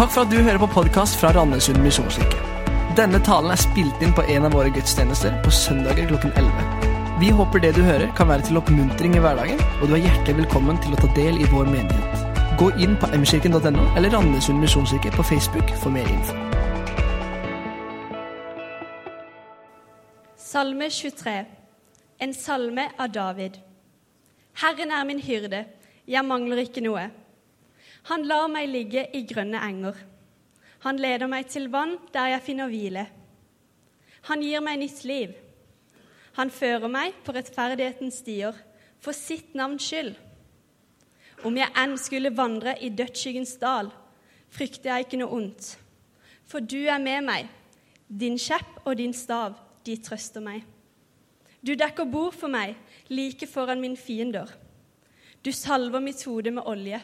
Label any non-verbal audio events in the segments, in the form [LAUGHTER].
Takk for at du hører på podkast fra Randesund misjonskirke. Denne talen er spilt inn på en av våre gudstjenester på søndager klokken 11. Vi håper det du hører kan være til oppmuntring i hverdagen, og du er hjertelig velkommen til å ta del i vår menighet. Gå inn på mkirken.no eller Randesund misjonskirke på Facebook for mer info. Salme 23, en salme av David. Herren er min hyrde, jeg mangler ikke noe. Han lar meg ligge i grønne enger. Han leder meg til vann der jeg finner hvile. Han gir meg nytt liv. Han fører meg på rettferdighetens stier, for sitt navns skyld. Om jeg enn skulle vandre i dødsskyggens dal, frykter jeg ikke noe ondt. For du er med meg, din kjepp og din stav, de trøster meg. Du dekker bord for meg like foran min fiender. Du salver mitt hode med olje.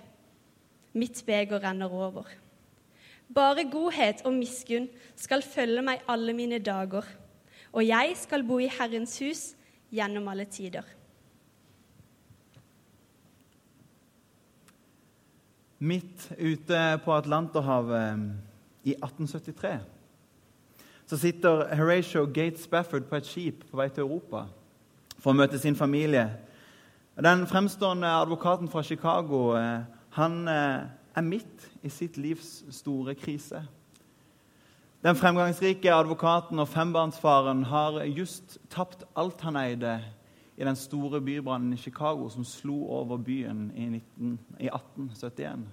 Mitt beger renner over. Bare godhet og miskunn skal følge meg alle mine dager, og jeg skal bo i Herrens hus gjennom alle tider. Midt ute på Atlanterhavet i 1873 så sitter Horatio Gates Spafford på et skip på vei til Europa for å møte sin familie. Den fremstående advokaten fra Chicago eh, han eh, er midt i sitt livs store krise. Den fremgangsrike advokaten og fembarnsfaren har just tapt alt han eide i den store bybrannen i Chicago som slo over byen i, 19, i 1871.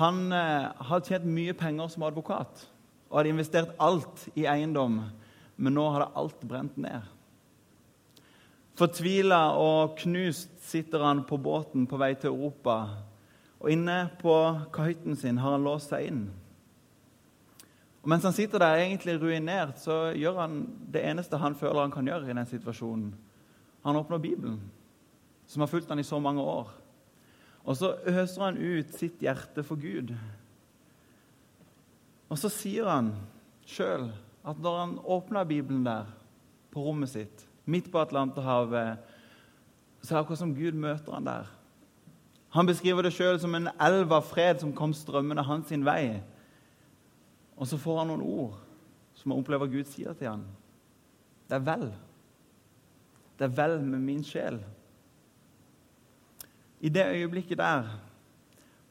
Han eh, hadde tjent mye penger som advokat og hadde investert alt i eiendom, men nå hadde alt brent ned. Fortvila og knust sitter han på båten på vei til Europa. Og inne på kahytten sin har han låst seg inn. Og Mens han sitter der egentlig ruinert, så gjør han det eneste han føler han kan gjøre i den situasjonen. Han åpner Bibelen, som har fulgt han i så mange år. Og så øser han ut sitt hjerte for Gud. Og så sier han sjøl at når han åpner Bibelen der på rommet sitt, midt på Atlanterhavet, så er det akkurat som Gud møter han der. Han beskriver det sjøl som en elv av fred som kom strømmende hans sin vei. Og så får han noen ord som han opplever Gud sier til han. Det er vel. Det er vel med min sjel. I det øyeblikket der,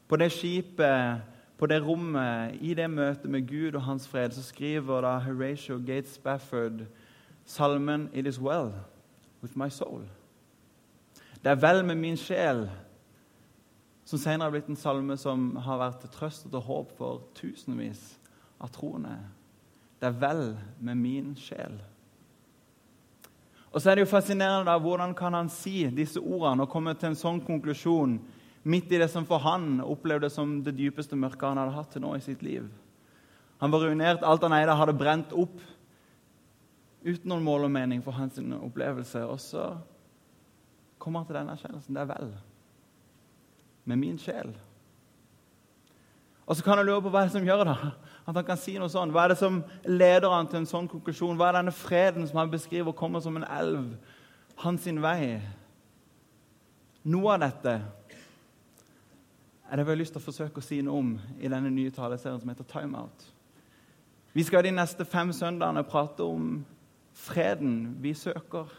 på det skipet, på det rommet, i det møtet med Gud og hans fred, så skriver da Horatio Gates Spafford salmen 'It is well with my soul'. Det er vel med min sjel, som senere har blitt en salme som har vært til trøst og til håp for tusenvis av troende. Det er vel med min sjel. Og så er det jo fascinerende da, Hvordan kan han si disse ordene og komme til en sånn konklusjon midt i det som for han opplevde som det dypeste mørket han hadde hatt til nå i sitt liv? Han var ruinert, alt han eide, hadde brent opp uten noen mål og mening for hans opplevelse. Og så kommer han til denne erkjennelsen. Det er vel med min sjel. Og så kan han lure på hva er det som gjør det. At han kan si noe sånn. Hva er det som leder han til en sånn konklusjon? Hva er denne freden som han beskriver kommer som en elv hans vei? Noe av dette er det vi har lyst til å forsøke å si noe om i denne nye taleserien som heter Time Out. Vi skal de neste fem søndagene prate om freden vi søker.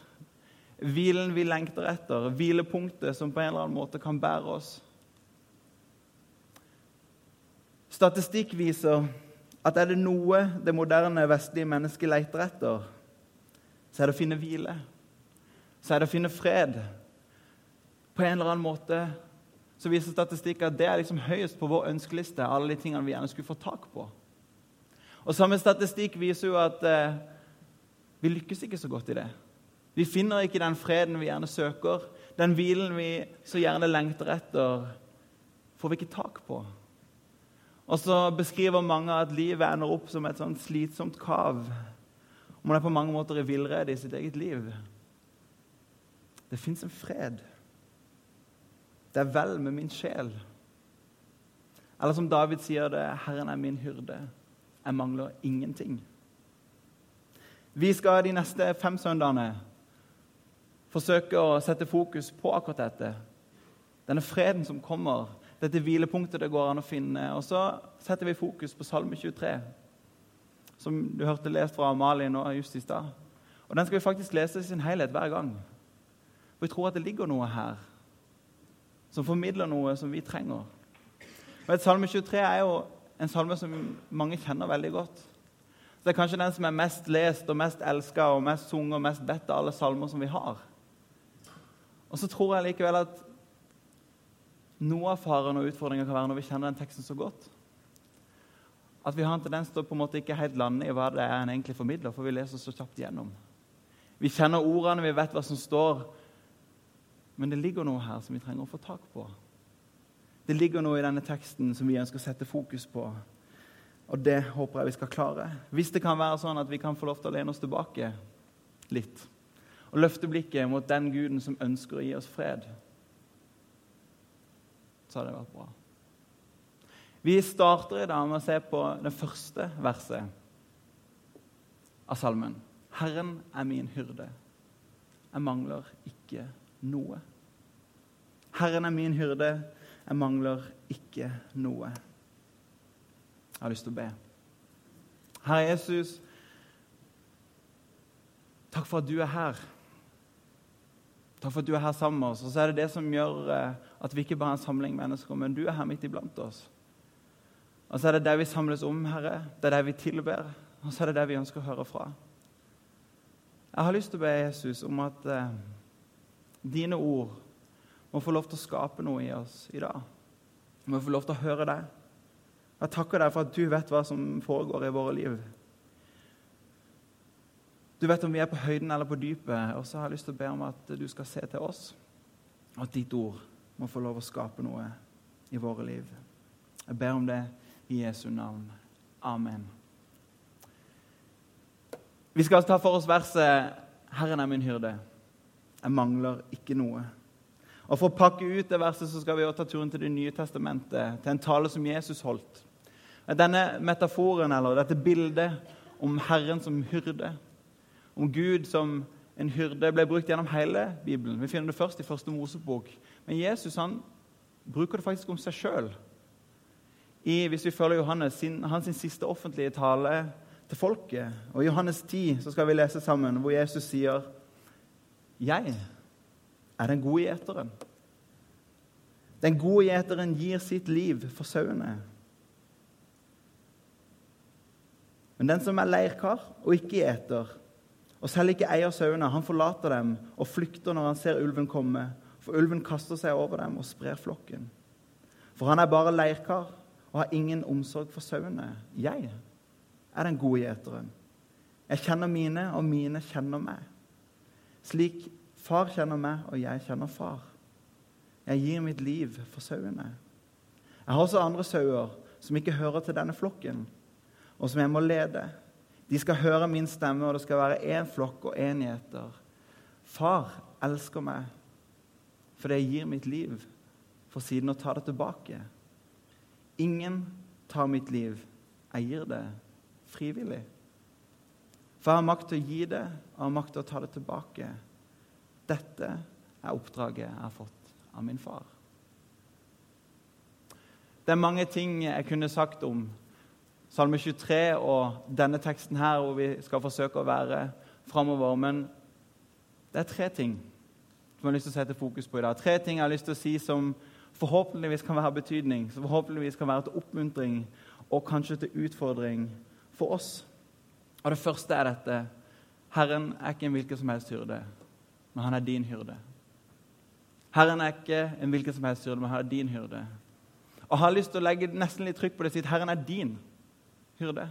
Hvilen vi lengter etter, hvilepunktet som på en eller annen måte kan bære oss. Statistikk viser at er det noe det moderne vestlige mennesket leter etter, så er det å finne hvile. Så er det å finne fred. På en eller annen måte så viser statistikk at det er liksom høyest på vår ønskeliste. alle de tingene vi gjerne skulle få tak på. Og Samme statistikk viser jo at eh, vi lykkes ikke så godt i det. Vi finner ikke den freden vi gjerne søker. Den hvilen vi så gjerne lengter etter, får vi ikke tak på. Og så beskriver mange at livet ender opp som et sånn slitsomt kav. Og man er på mange måter i villrede i sitt eget liv. Det fins en fred. Det er vel med min sjel. Eller som David sier det, 'Herren er min hyrde. Jeg mangler ingenting'. Vi skal de neste fem søndagene forsøke å sette fokus på akkurat dette. Denne freden som kommer, dette hvilepunktet det går an å finne. Og så setter vi fokus på Salme 23, som du hørte lest fra Amalie nå just i stad. Og Den skal vi faktisk lese i sin helhet hver gang. For vi tror at det ligger noe her som formidler noe som vi trenger. Og Salme 23 er jo en salme som mange kjenner veldig godt. Så Det er kanskje den som er mest lest og mest elska og mest sunget og mest bedt av alle salmer som vi har. Og så tror jeg likevel at noe av faren og utfordringen kan være når vi kjenner den teksten så godt. At vi har en tendens til å på en måte ikke helt lande i hva det er en egentlig formidler, for vi leser så kjapt igjennom. Vi kjenner ordene, vi vet hva som står, men det ligger noe her som vi trenger å få tak på. Det ligger noe i denne teksten som vi ønsker å sette fokus på. Og det håper jeg vi skal klare. Hvis det kan være sånn at vi kan få lov til å lene oss tilbake litt og løfte blikket mot den Guden som ønsker å gi oss fred, så hadde det vært bra. Vi starter i dag med å se på det første verset av salmen. Herren er min hyrde. Jeg mangler ikke noe. Herren er min hyrde. Jeg mangler ikke noe. Jeg har lyst til å be. Herre Jesus, takk for at du er her. Takk for at du er her sammen med oss. Og så er det det som gjør eh, at vi ikke bare er en samling mennesker, men du er her midt iblant oss. Og så er det det vi samles om, Herre. Det er det vi tilber. Og så er det det vi ønsker å høre fra. Jeg har lyst til å be Jesus om at eh, dine ord må få lov til å skape noe i oss i dag. Må få lov til å høre deg. Jeg takker deg for at du vet hva som foregår i våre liv. Du vet om vi er på høyden eller på dypet, og så har jeg lyst til å be om at du skal se til oss, og at ditt ord må få lov å skape noe i våre liv. Jeg ber om det i Jesu navn. Amen. Vi skal ta for oss verset 'Herren er min hyrde'. Jeg mangler ikke noe. Og For å pakke ut det verset så skal vi også ta turen til Det nye testamentet, til en tale som Jesus holdt. Denne metaforen, eller dette bildet om Herren som hyrde, om Gud som en hyrde, ble brukt gjennom hele Bibelen. Vi finner det først i første Mosebok. Men Jesus han bruker det faktisk om seg sjøl. Hvis vi følger Johannes, sin, hans siste offentlige tale til folket. Og I Johannes 10 så skal vi lese sammen hvor Jesus sier Jeg er den gode gjeteren. Den gode gjeteren gir sitt liv for sauene. Men den som er leirkar og ikke gjeter, og selv ikke eier sauene, han forlater dem og flykter når han ser ulven komme, for ulven kaster seg over dem og sprer flokken. For han er bare leirkar og har ingen omsorg for sauene. Jeg er den gode gjeteren. Jeg kjenner mine, og mine kjenner meg. Slik far kjenner meg, og jeg kjenner far. Jeg gir mitt liv for sauene. Jeg har også andre sauer som ikke hører til denne flokken, og som jeg må lede. De skal høre min stemme, og det skal være én flokk og enigheter. Far elsker meg fordi jeg gir mitt liv for siden å ta det tilbake. Ingen tar mitt liv. Jeg gir det frivillig. For jeg har makt til å gi det, og har makt til å ta det tilbake. Dette er oppdraget jeg har fått av min far. Det er mange ting jeg kunne sagt om Salme 23 og denne teksten her, hvor vi skal forsøke å være framover. Men det er tre ting som jeg har lyst til å sette fokus på i dag. Tre ting jeg har lyst til å si som forhåpentligvis kan være betydning, som forhåpentligvis kan være til oppmuntring og kanskje til utfordring for oss. Og Det første er dette Herren er ikke en hvilken som helst hyrde, men han er din hyrde. Herren er ikke en hvilken som helst hyrde, men han er din hyrde. Og jeg har lyst til å legge nesten litt trykk på det og si at Herren er din hyrde.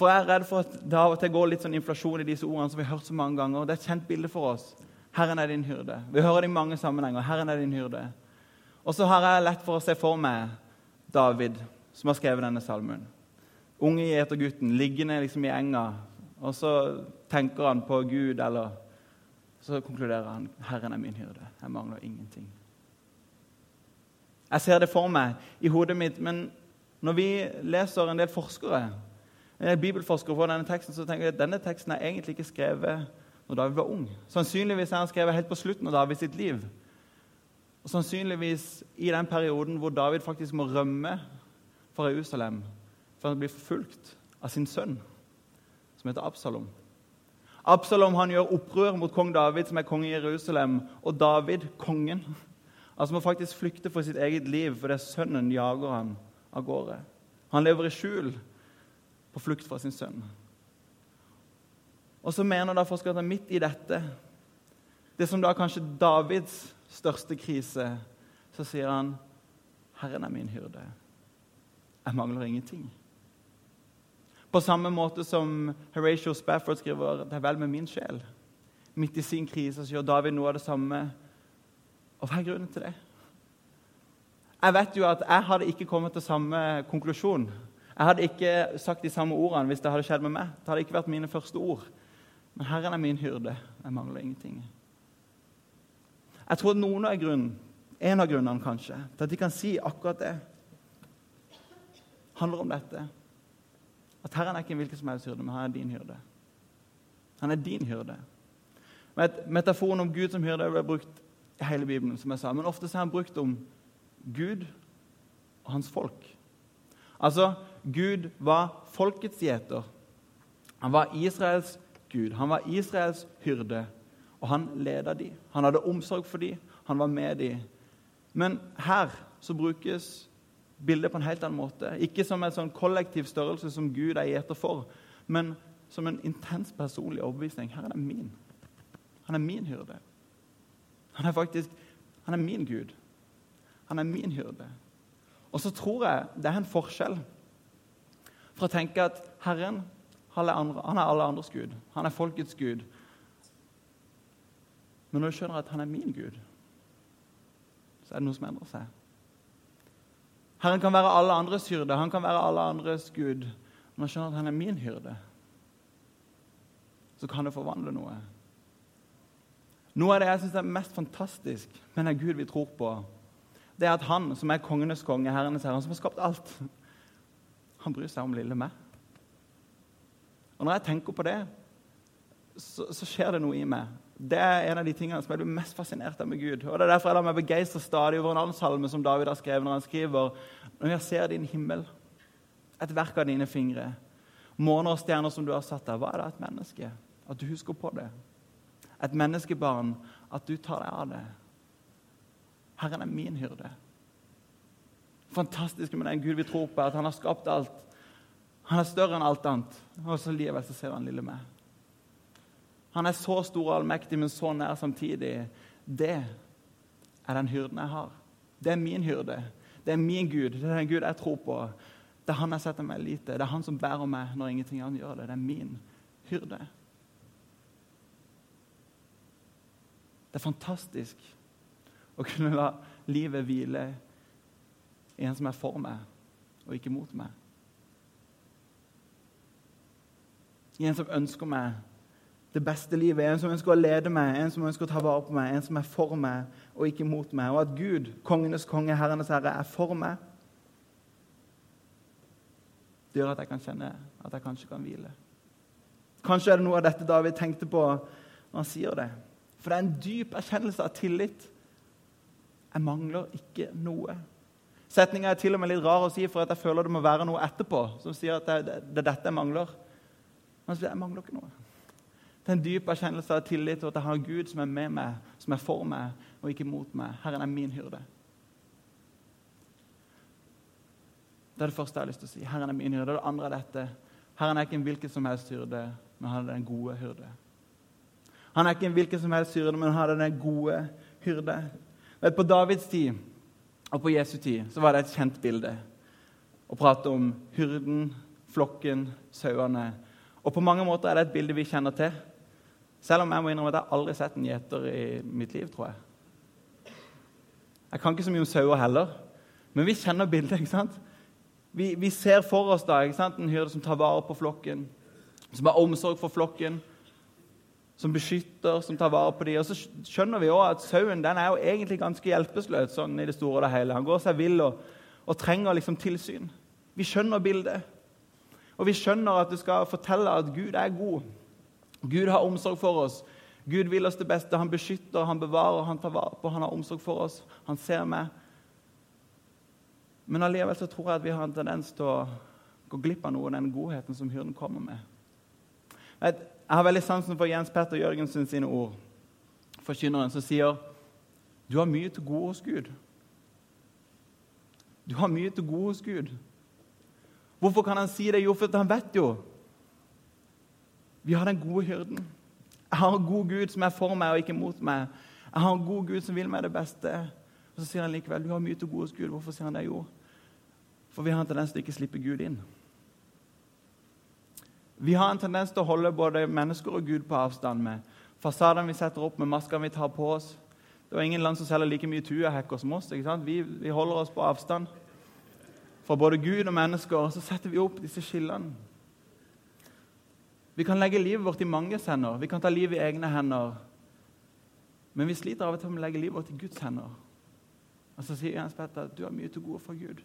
For jeg er redd for at det av og til går litt sånn inflasjon i disse ordene som vi har hørt så mange ganger. Det er et kjent bilde for oss. Herren er din hyrde. Vi hører det i mange sammenhenger. Herren er din hyrde. Og så har jeg lett for å se for meg David, som har skrevet denne salmen. Unge gjetergutten liggende liksom i enga, og så tenker han på Gud, eller så konkluderer han Herren er min hyrde. Jeg mangler ingenting. Jeg ser det for meg i hodet mitt, men når vi leser en del forskere, en del bibelforskere på denne teksten, så tenker vi at denne teksten er egentlig ikke skrevet når David var ung. Sannsynligvis er han skrevet helt på slutten av David sitt liv. Og Sannsynligvis i den perioden hvor David faktisk må rømme fra Jerusalem for han blir forfulgt av sin sønn, som heter Absalom. Absalom han gjør opprør mot kong David, som er konge i Jerusalem, og David, kongen, altså må faktisk flykte for sitt eget liv fordi sønnen jager han av gårde. Han lever i skjul på flukt fra sin sønn. Og så mener da forskerne midt i dette, det som da kanskje Davids største krise, så sier han, 'Herren er min hyrde. Jeg mangler ingenting.' På samme måte som Horatio Spafford skriver 'Det er vel med min sjel'. Midt i sin krise så gjør David noe av det samme. Og hva er grunnen til det? Jeg vet jo at jeg hadde ikke kommet til samme konklusjon. Jeg hadde ikke sagt de samme ordene hvis det hadde skjedd med meg. Det hadde ikke vært mine første ord. Men Herren er min hyrde. Jeg mangler ingenting. Jeg tror noen av grunnen, en av grunnene kanskje, til at de kan si akkurat det, handler om dette. At Herren er ikke en hvilken som helst hyrde, men han er din hyrde. Han er din hyrde. Metaforen om Gud som hyrde ble brukt i hele Bibelen, som jeg sa, men ofte er han brukt om Gud og hans folk. Altså, Gud var folkets gjeter. Han var Israels Gud. Han var Israels hyrde, og han leda de. Han hadde omsorg for de, han var med de. Men her så brukes bildet på en helt annen måte. Ikke som en sånn kollektiv størrelse som Gud er gjeter for, men som en intens personlig overbevisning. Her er det min. Han er min hyrde. Han er faktisk han er min Gud. Han er min hyrde. Og så tror jeg det er en forskjell fra å tenke at Herren han er alle andres Gud. Han er folkets Gud. Men når du skjønner at han er min Gud, så er det noe som endrer seg. Herren kan være alle andres hyrde, han kan være alle andres Gud. Når du skjønner at han er min hyrde, så kan det forvandle noe. Noe av det jeg syns er mest fantastisk med den Gud vi tror på, det er at han som er kongenes konge, herrenes herre, han som har skapt alt, han bryr seg om lille meg. Og Når jeg tenker på det, så, så skjer det noe i meg. Det er en av de tingene som jeg blir mest fascinert av med Gud. Og Det er derfor jeg lar meg begeistre stadig over en annen salme som David har skrevet når han skriver Når jeg ser din himmel, et verk av dine fingre, måner og stjerner som du har satt der, hva er det et menneske? At du husker på det. Et menneskebarn, at du tar deg av det. Herren er min hyrde. Fantastisk med den Gud vi tror på, at han har skapt alt. Han er større enn alt annet. Og så likevel så ser han lille meg. Han er så stor og allmektig, men så nær samtidig. Det er den hyrden jeg har. Det er min hyrde. Det er min Gud. Det er den Gud jeg tror på. Det er han jeg setter meg lite. Det er han som bærer meg når ingenting annet gjør det. Det er min hyrde. Det er fantastisk å kunne la livet hvile i en som er for meg, og ikke mot meg. I en som ønsker meg det beste livet. En som ønsker å lede meg, en som ønsker å ta vare på meg, en som er for meg og ikke mot meg. Og at Gud, kongenes konge, herrenes herre, er for meg, det gjør at jeg kan kjenne at jeg kanskje kan hvile. Kanskje er det noe av dette David tenkte på når han sier det. For det er en dyp erkjennelse av tillit. Jeg mangler ikke noe. Setninga er til og med litt rar å si, for jeg føler det må være noe etterpå som sier at det er dette jeg mangler. Men jeg mangler ikke noe. Det er en dyp erkjennelse av tillit til at jeg har Gud som er med meg, som er for meg, og ikke mot meg. Herren er min hyrde. Det er det første jeg har lyst til å si. Herren er min hyrde. Det andre er dette. Herren er ikke en hvilken som helst hyrde, men han er den gode hyrde. Han er ikke en hvilken som helst hyrde, men han er den gode hyrde. Vet, på Davids tid og på Jesu tid så var det et kjent bilde å prate om hyrden, flokken, sauene. Og på mange måter er det et bilde vi kjenner til. Selv om jeg må innrømme at jeg aldri har sett en gjeter i mitt liv, tror jeg. Jeg kan ikke så mye om sauer heller, men vi kjenner bildet. ikke sant? Vi, vi ser for oss da, ikke sant? en hyrde som tar vare på flokken, som har omsorg for flokken, som beskytter, som tar vare på dem. Og så skjønner vi også at sauen den er jo egentlig ganske hjelpeløs sånn i det store og det hele. Han går seg vill og, og trenger liksom tilsyn. Vi skjønner bildet. Og vi skjønner at du skal fortelle at Gud er god. Gud har omsorg for oss. Gud vil oss det beste. Han beskytter, han bevarer, han tar vare på, han har omsorg for oss. Han ser meg. Men allikevel så tror jeg at vi har en tendens til å gå glipp av noe av den godheten som hyrden kommer med. Jeg har veldig sansen for Jens Petter Jørgensen sine ord, forkynneren, som sier du har mye til gode hos Gud. Du har mye til gode hos Gud. Hvorfor kan han si det? Jo, for han vet jo. Vi har den gode hyrden. Jeg har en god Gud som er for meg og ikke mot meg. Jeg har en god Gud som vil meg det beste. Og Så sier han likevel du har mye til gode hos Gud. Hvorfor sier han det? Jo, for vi har en tendens til å ikke slippe Gud inn. Vi har en tendens til å holde både mennesker og Gud på avstand med fasadene vi setter opp, med maskene vi tar på oss. Det er ingen land som selger like mye tuahekker som oss. ikke sant? Vi, vi holder oss på avstand fra både Gud og mennesker, og så setter vi opp disse skillene. Vi kan legge livet vårt i manges hender, vi kan ta livet i egne hender. Men vi sliter av og til med å legge livet vårt i Guds hender. Og så sier Jens Petter du har mye til gode fra Gud.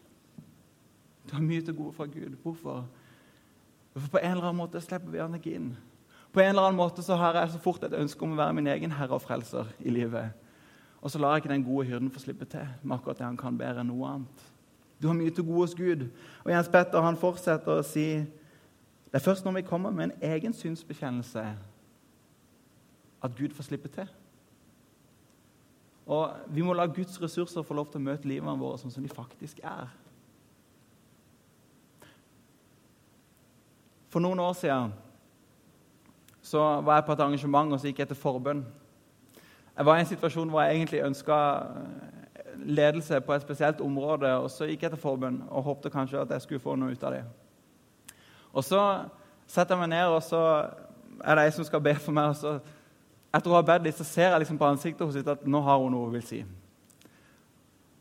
Du har mye til gode fra Gud. Hvorfor? For på en eller annen måte slipper vi han ikke inn. På en eller annen måte så har jeg så fort et ønske om å være min egen herre og frelser i livet. Og så lar jeg ikke den gode hyrden få slippe til med akkurat det han kan bedre enn noe annet. Du har mye til gode hos Gud. Og Jens Petter han fortsetter å si det er først når vi kommer med en egen synsbekjennelse, at Gud får slippe til. Og Vi må la Guds ressurser få lov til å møte livene våre sånn som de faktisk er. For noen år siden så var jeg på et arrangement og så gikk jeg til forbønn. Jeg var i en situasjon hvor jeg egentlig ønska ledelse på et spesielt område. og Så gikk jeg til forbønn og håpte kanskje at jeg skulle få noe ut av det. Og Så setter jeg meg ned, og så er det ei som skal be for meg. og så Etter å ha bedt litt, så ser jeg liksom på ansiktet hennes at nå har hun noe hun vil si.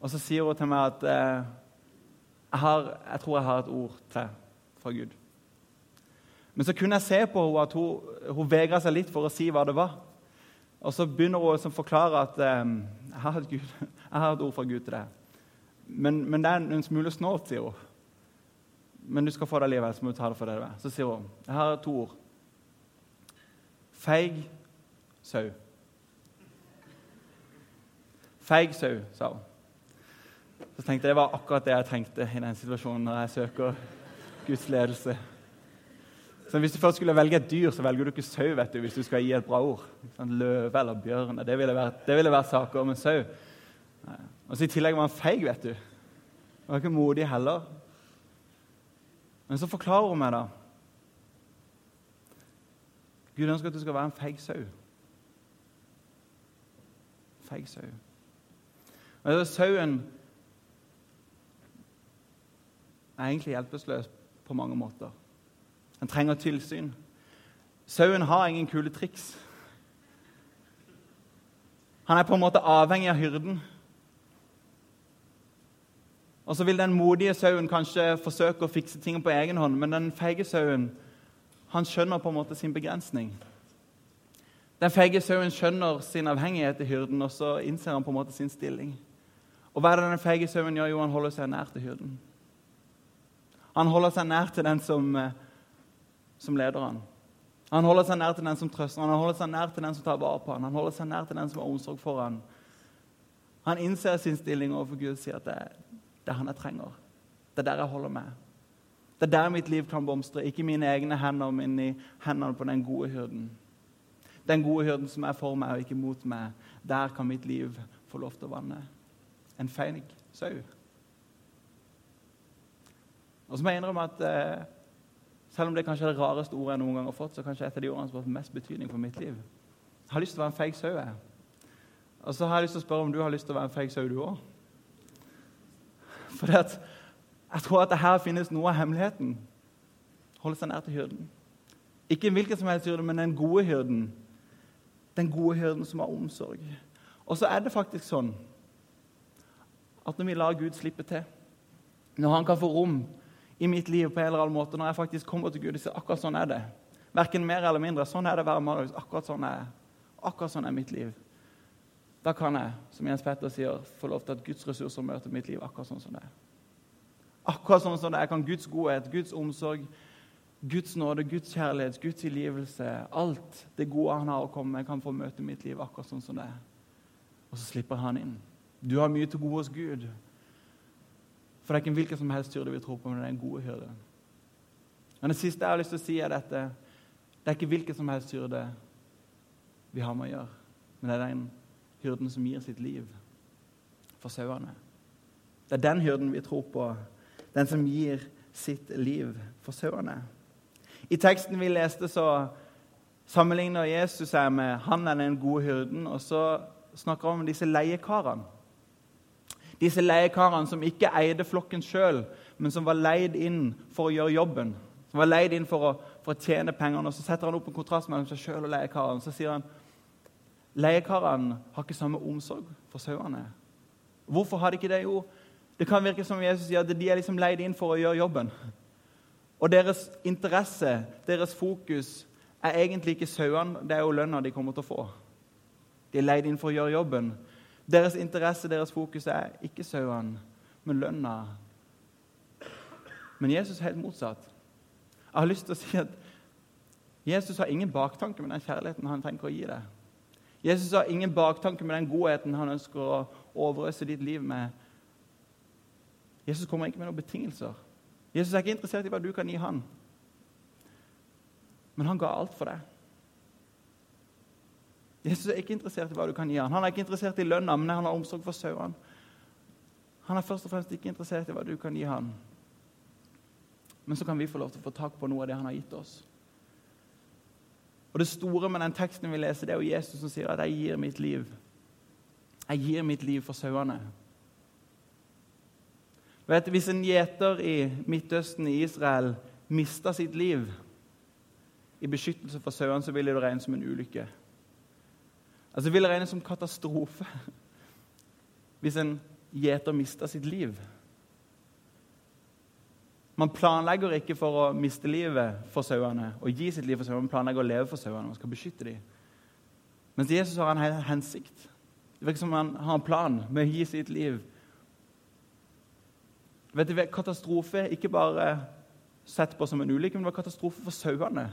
Og så sier hun til meg at eh, jeg, har, jeg tror jeg har et ord til fra Gud. Men så kunne jeg se på henne at hun, hun vegra seg litt for å si hva det var. Og så begynner hun å forklare at um, jeg, har Gud, [LAUGHS] jeg, har et ord fra Gud til deg. Men, men det er en smule snålt, sier hun. Men du skal få det livet, så må du ta det for det du er. Så sier hun jeg har to ord. Feig sau. Feig sau, sa hun. Så tenkte jeg det var akkurat det jeg trengte i den situasjonen når jeg søker Guds ledelse. Så hvis du først skulle velge et dyr, så velger du ikke sau vet du, hvis du skal gi et bra ord. Sånn, løve eller bjørn. Det ville vært, vært saker. Men sau Og så I tillegg var han feig, vet du. Han var ikke modig heller. Men så forklarer hun meg, da. Gud ønsker at du skal være en feig sau. Feig sau. Sauen er egentlig hjelpeløs på mange måter. Han trenger tilsyn. Sauen har ingen kule triks. Han er på en måte avhengig av hyrden. Og så vil den modige sauen kanskje forsøke å fikse ting på egen hånd, men den feige sauen han skjønner på en måte sin begrensning. Den feige sauen skjønner sin avhengighet til hyrden, og så innser han på en måte sin stilling. Og hva er det den feige sauen gjør? Jo, han holder seg nær til hyrden. Han holder seg nær til den som eh, som leder han. Han holder seg nær til den som trøster han, holder seg nær til den som tar vare på han, han holder seg nær til den som har omsorg for han. Han innser sin stilling overfor Gud og sier at det, det er han jeg trenger. Det er der jeg holder med. Det er der mitt liv kan blomstre, ikke mine egne hender, men i hendene på den gode hyrden. Den gode hyrden som er for meg og ikke mot meg. Der kan mitt liv få lov til å vanne. En feig sau. Og så må jeg innrømme at eh, selv om det kanskje er det rareste ordet jeg noen gang har fått, så kanskje et av de ordene som har fått mest betydning for mitt liv. Jeg har lyst til å være en feig sau. Og så har jeg lyst til å spørre om du har lyst til å være en feig sau, du òg. For jeg tror at det her finnes noe av hemmeligheten. Holde seg nær til hyrden. Ikke hvilken som helst hyrde, men den gode hyrden. Den gode hyrden som har omsorg. Og så er det faktisk sånn at når vi lar Gud slippe til, når han kan få rom i mitt liv på en eller annen måte når jeg faktisk kommer til Gud og sier akkurat sånn er det. Verken mer eller mindre. Sånn er det å være Marius. Akkurat sånn er Akkurat sånn er mitt liv. Da kan jeg, som Jens Petter sier, få lov til at Guds ressurser møter mitt liv akkurat sånn som det er. Akkurat sånn som det er, kan Guds godhet, Guds omsorg, Guds nåde, Guds kjærlighet, Guds tilgivelse, alt det gode han har å komme med, kan få møte mitt liv akkurat sånn som det er. Og så slipper han inn. Du har mye til gode hos Gud. For det er ikke en hvilken som helst hyrde vi tror på, men det er en god hyrde. Men det siste jeg har lyst til å si, er dette. Det er ikke hvilken som helst hyrde vi har med å gjøre, men det er den hyrden som gir sitt liv for sauene. Det er den hyrden vi tror på, den som gir sitt liv for sauene. I teksten vi leste, så sammenligner Jesus seg med han er den gode hyrden, og så snakker han om disse leiekarene. Disse leiekarene som ikke eide flokken sjøl, men som var leid inn for å gjøre jobben. Som var leid inn for å, for å tjene pengene. Og Så setter han opp en kontrast mellom seg sjøl og leiekarene. Så sier han leiekarene har ikke samme omsorg for sauene. Hvorfor har de ikke det? Jo, det kan virke som Jesus sier at de er liksom leid inn for å gjøre jobben. Og deres interesse, deres fokus, er egentlig ikke sauene, det er jo lønna de kommer til å få. De er leid inn for å gjøre jobben. Deres interesse, deres fokus er ikke sauene, men lønna. Men Jesus er helt motsatt. Jeg har lyst til å si at Jesus har ingen baktanke med den kjærligheten han tenker å gi deg. Jesus har ingen baktanke med den godheten han ønsker å overøse ditt liv med. Jesus kommer ikke med noen betingelser. Jesus er ikke interessert i hva du kan gi han. Men han ga alt for deg. Jesus er ikke interessert i hva du kan gi ham. Han er ikke interessert i lønna, men han har omsorg for sauene. Han er først og fremst ikke interessert i hva du kan gi ham. Men så kan vi få lov til å få tak på noe av det han har gitt oss. Og Det store med den teksten vi leser, det er jo Jesus som sier at 'jeg gir mitt liv'. Jeg gir mitt liv for sauene. Vet, hvis en gjeter i Midtøsten, i Israel, mista sitt liv i beskyttelse for sauene, så ville det regnes som en ulykke. Altså, Det vil regnes som katastrofe hvis en gjeter mister sitt liv. Man planlegger ikke for å miste livet for sauene og gi sitt liv for sauene. Man planlegger å leve for sauene og skal beskytte dem. Mens Jesus har en hensikt. Det virker som han har en plan med å gi sitt liv Vet du, Katastrofe ikke bare sett på som en ulykke, men det var katastrofe for sauene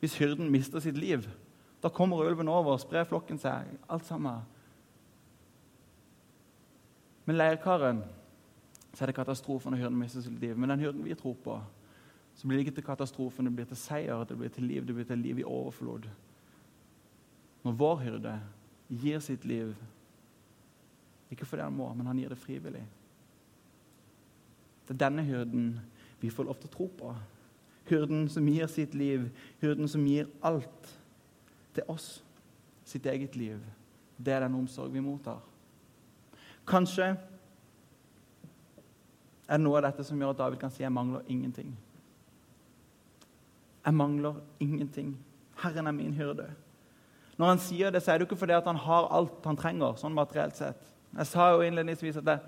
hvis hyrden mister sitt liv. Da kommer ulven over, sprer flokken seg, alt sammen. Men leirkaren så er det katastrofe når hyrden mister sitt liv. Men den hyrden vi tror på, så blir det ikke til katastrofe, det blir til seier, det blir til liv, det blir til liv i overflod. Når vår hyrde gir sitt liv, ikke fordi han må, men han gir det frivillig det er denne hyrden vi får lov til å tro på. Hyrden som gir sitt liv, hyrden som gir alt til oss, sitt eget liv. Det er den omsorg vi mottar. Kanskje er det noe av dette som gjør at David kan si 'jeg mangler ingenting'. Jeg mangler ingenting. Herren er min hyrde. Når han sier det, så er det ikke fordi han har alt han trenger, sånn materielt sett. Jeg sa jo innledningsvis at det,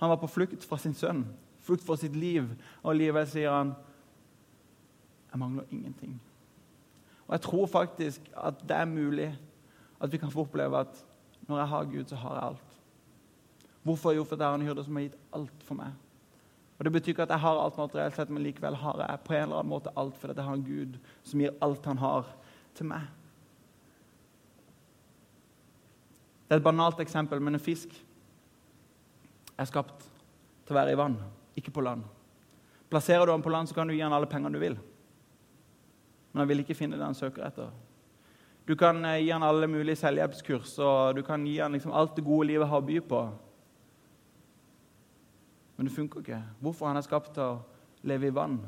han var på flukt fra sin sønn flukt for sitt liv. Og likevel sier han jeg mangler ingenting. Og Jeg tror faktisk at det er mulig at vi kan få oppleve at når jeg har Gud, så har jeg alt. Hvorfor? Jo, for det er en hyrde som har gitt alt for meg. Og Det betyr ikke at jeg har alt materielt sett, men likevel har jeg på en eller annen måte alt fordi jeg har en Gud som gir alt han har, til meg. Det er et banalt eksempel, men en fisk er skapt til å være i vann ikke på land. Plasserer du den på land, så kan du gi den alle pengene du vil. Men han vil ikke finne det han søker etter. Du kan eh, gi han alle mulige selvhjelpskurs, og du kan gi han liksom alt det gode livet har å by på. Men det funker ikke. Hvorfor han er skapt til å leve i vann.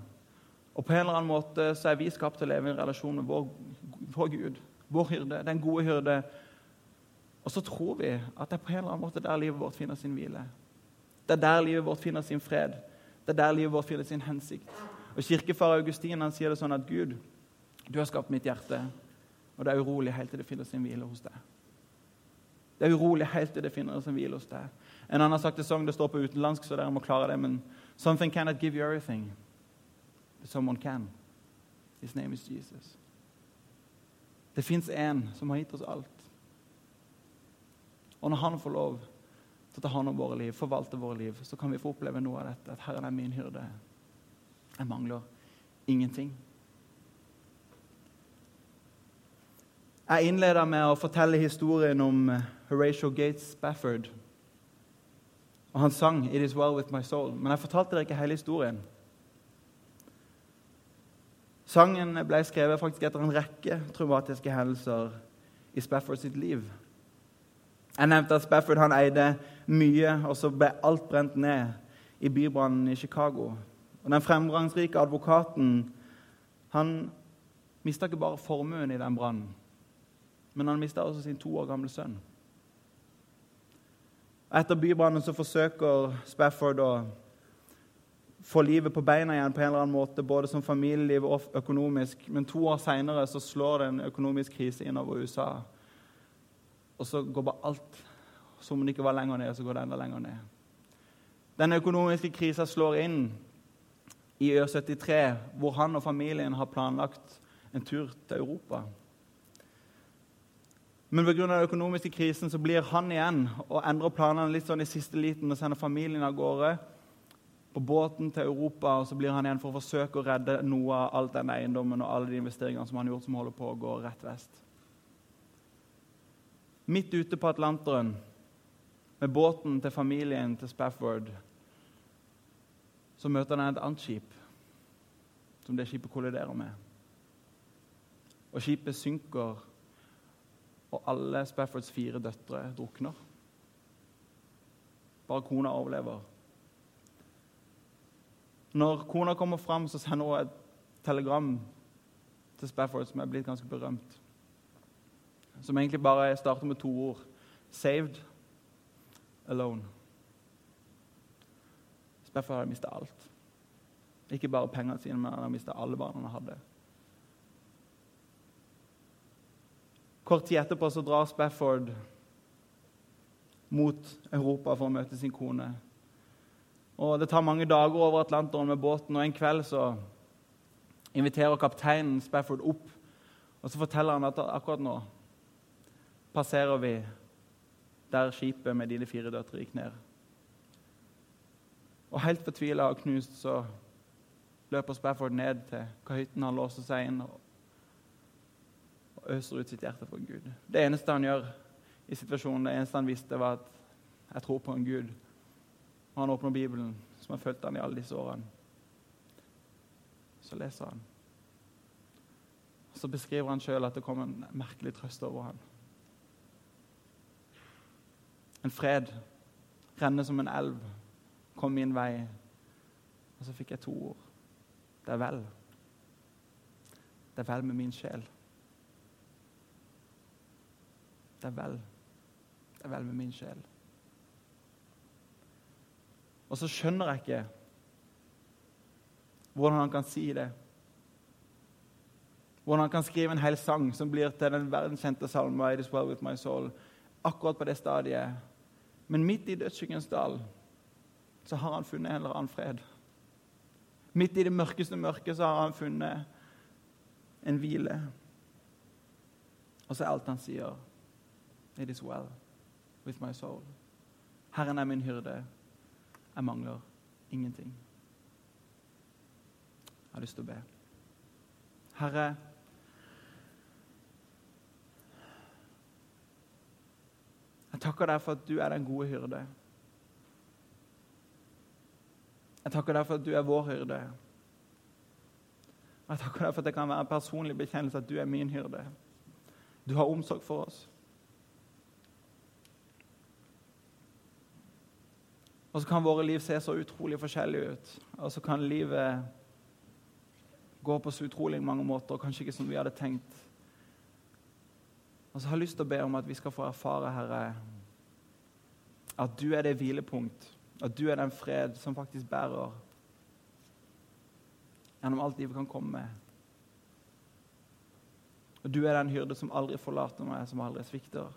Og på en eller annen måte så er vi skapt til å leve i en relasjon med vår, vår Gud, vår hyrde, den gode hyrde. Og så tror vi at det er på en eller annen måte der livet vårt finner sin hvile. Det er der livet vårt finner sin fred. Det er der livet vårt finner sin hensikt. Og Kirkefar Augustin han sier det sånn at Gud, du har skapt mitt hjerte, og det er urolig helt til det finner sin hvile hos deg. Det er urolig helt til det finner sin hvile hos deg. En annen sagt det sånn, det står på utenlandsk, så dere må klare det, men Something cannot give you everything, but someone can. His name is Jesus. Det fins en som har gitt oss alt. Og når han får lov til å ta hånd om våre liv, forvalte våre liv, så kan vi få oppleve noe av dette. At Herren er min hyrde. Jeg mangler ingenting. Jeg innleda med å fortelle historien om Horatio Gates Spafford. Og han sang 'It Is Well With My Soul'. Men jeg fortalte dere ikke hele historien. Sangen ble skrevet faktisk etter en rekke traumatiske hendelser i Spafford sitt liv. Jeg nevnte at Spafford han eide mye, og så ble alt brent ned i bybrannen i Chicago. Og Den fremgangsrike advokaten han mista ikke bare formuen i den brannen, men han mista også sin to år gamle sønn. Etter bybrannen så forsøker Spafford å få livet på beina igjen på en eller annen måte, både som familieliv og økonomisk. Men to år seinere slår det en økonomisk krise innover USA. Og så går bare alt som om det ikke var lenger ned, så går det enda lenger ned. Den økonomiske krisa slår inn i Ø73, hvor han og familien har planlagt en tur til Europa. Men pga. den økonomiske krisen så blir han igjen og endrer planene litt sånn i siste liten og sender familien av gårde på båten til Europa. og Så blir han igjen for å forsøke å redde noe av all den eiendommen og alle de investeringene som han har gjort, som holder på å gå rett vest. Midt ute på Atlanteren, med båten til familien til Spafford, så møter han et annet skip som det skipet kolliderer med. Og skipet synker, og alle Spaffords fire døtre drukner. Bare kona overlever. Når kona kommer fram, så sender hun et telegram til Spafford som er blitt ganske berømt. Som egentlig bare starter med to ord. 'Saved alone'. Spafford hadde mista alt. Ikke bare pengene sine, men han hadde mista alle barna han hadde. Kort tid etterpå så drar Spafford mot Europa for å møte sin kone. Og Det tar mange dager over Atlanteren med båten, og en kveld så inviterer kapteinen Spafford opp. Og Så forteller han at akkurat nå passerer vi der skipet med dine fire døtre gikk ned. Og helt fortvila og knust så løper Spafford ned til kahytten. Han låser seg inn og øser ut sitt hjerte for Gud. Det eneste han gjør i situasjonen, det eneste han visste, var at 'jeg tror på en Gud'. Og han åpner Bibelen, som har fulgt han i alle disse årene. Så leser han. Så beskriver han sjøl at det kom en merkelig trøst over ham. En fred renner som en elv, kom min vei. Og så fikk jeg to ord. Det er vel. Det er vel med min sjel. Det er vel. Det er vel med min sjel. Og så skjønner jeg ikke hvordan han kan si det. Hvordan han kan skrive en hel sang som blir til den verdenskjente salmen It is well with my soul, akkurat på det stadiet. Men midt i dødsskyggens dal så har han funnet en eller annen fred. Midt i det mørkeste mørket så har han funnet en hvile. Og så er alt han sier It is well with my soul. Herren er min hyrde. Jeg mangler ingenting. Jeg har lyst til å be. Herre, jeg takker deg for at du er den gode hyrde. Jeg takker deg for at du er vår hyrde. Jeg takker deg for at det kan være en personlig bekjennelse at du er min hyrde. Du har omsorg for oss. Og så kan våre liv se så utrolig forskjellige ut. Og så kan livet gå på så utrolig mange måter, og kanskje ikke som vi hadde tenkt. Og så har jeg lyst til å be om at vi skal få erfare, Herre, at du er det hvilepunkt, at du er den fred som faktisk bærer gjennom alt livet kan komme med. Og du er den hyrde som aldri forlater meg, som aldri svikter.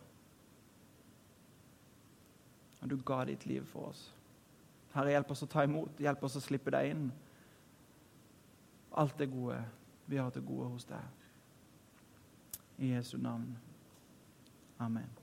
Og du ga ditt liv for oss. Herre, hjelp oss å ta imot, hjelp oss å slippe deg inn. Alt det gode vi har til gode hos deg. I Jesu navn. Amen.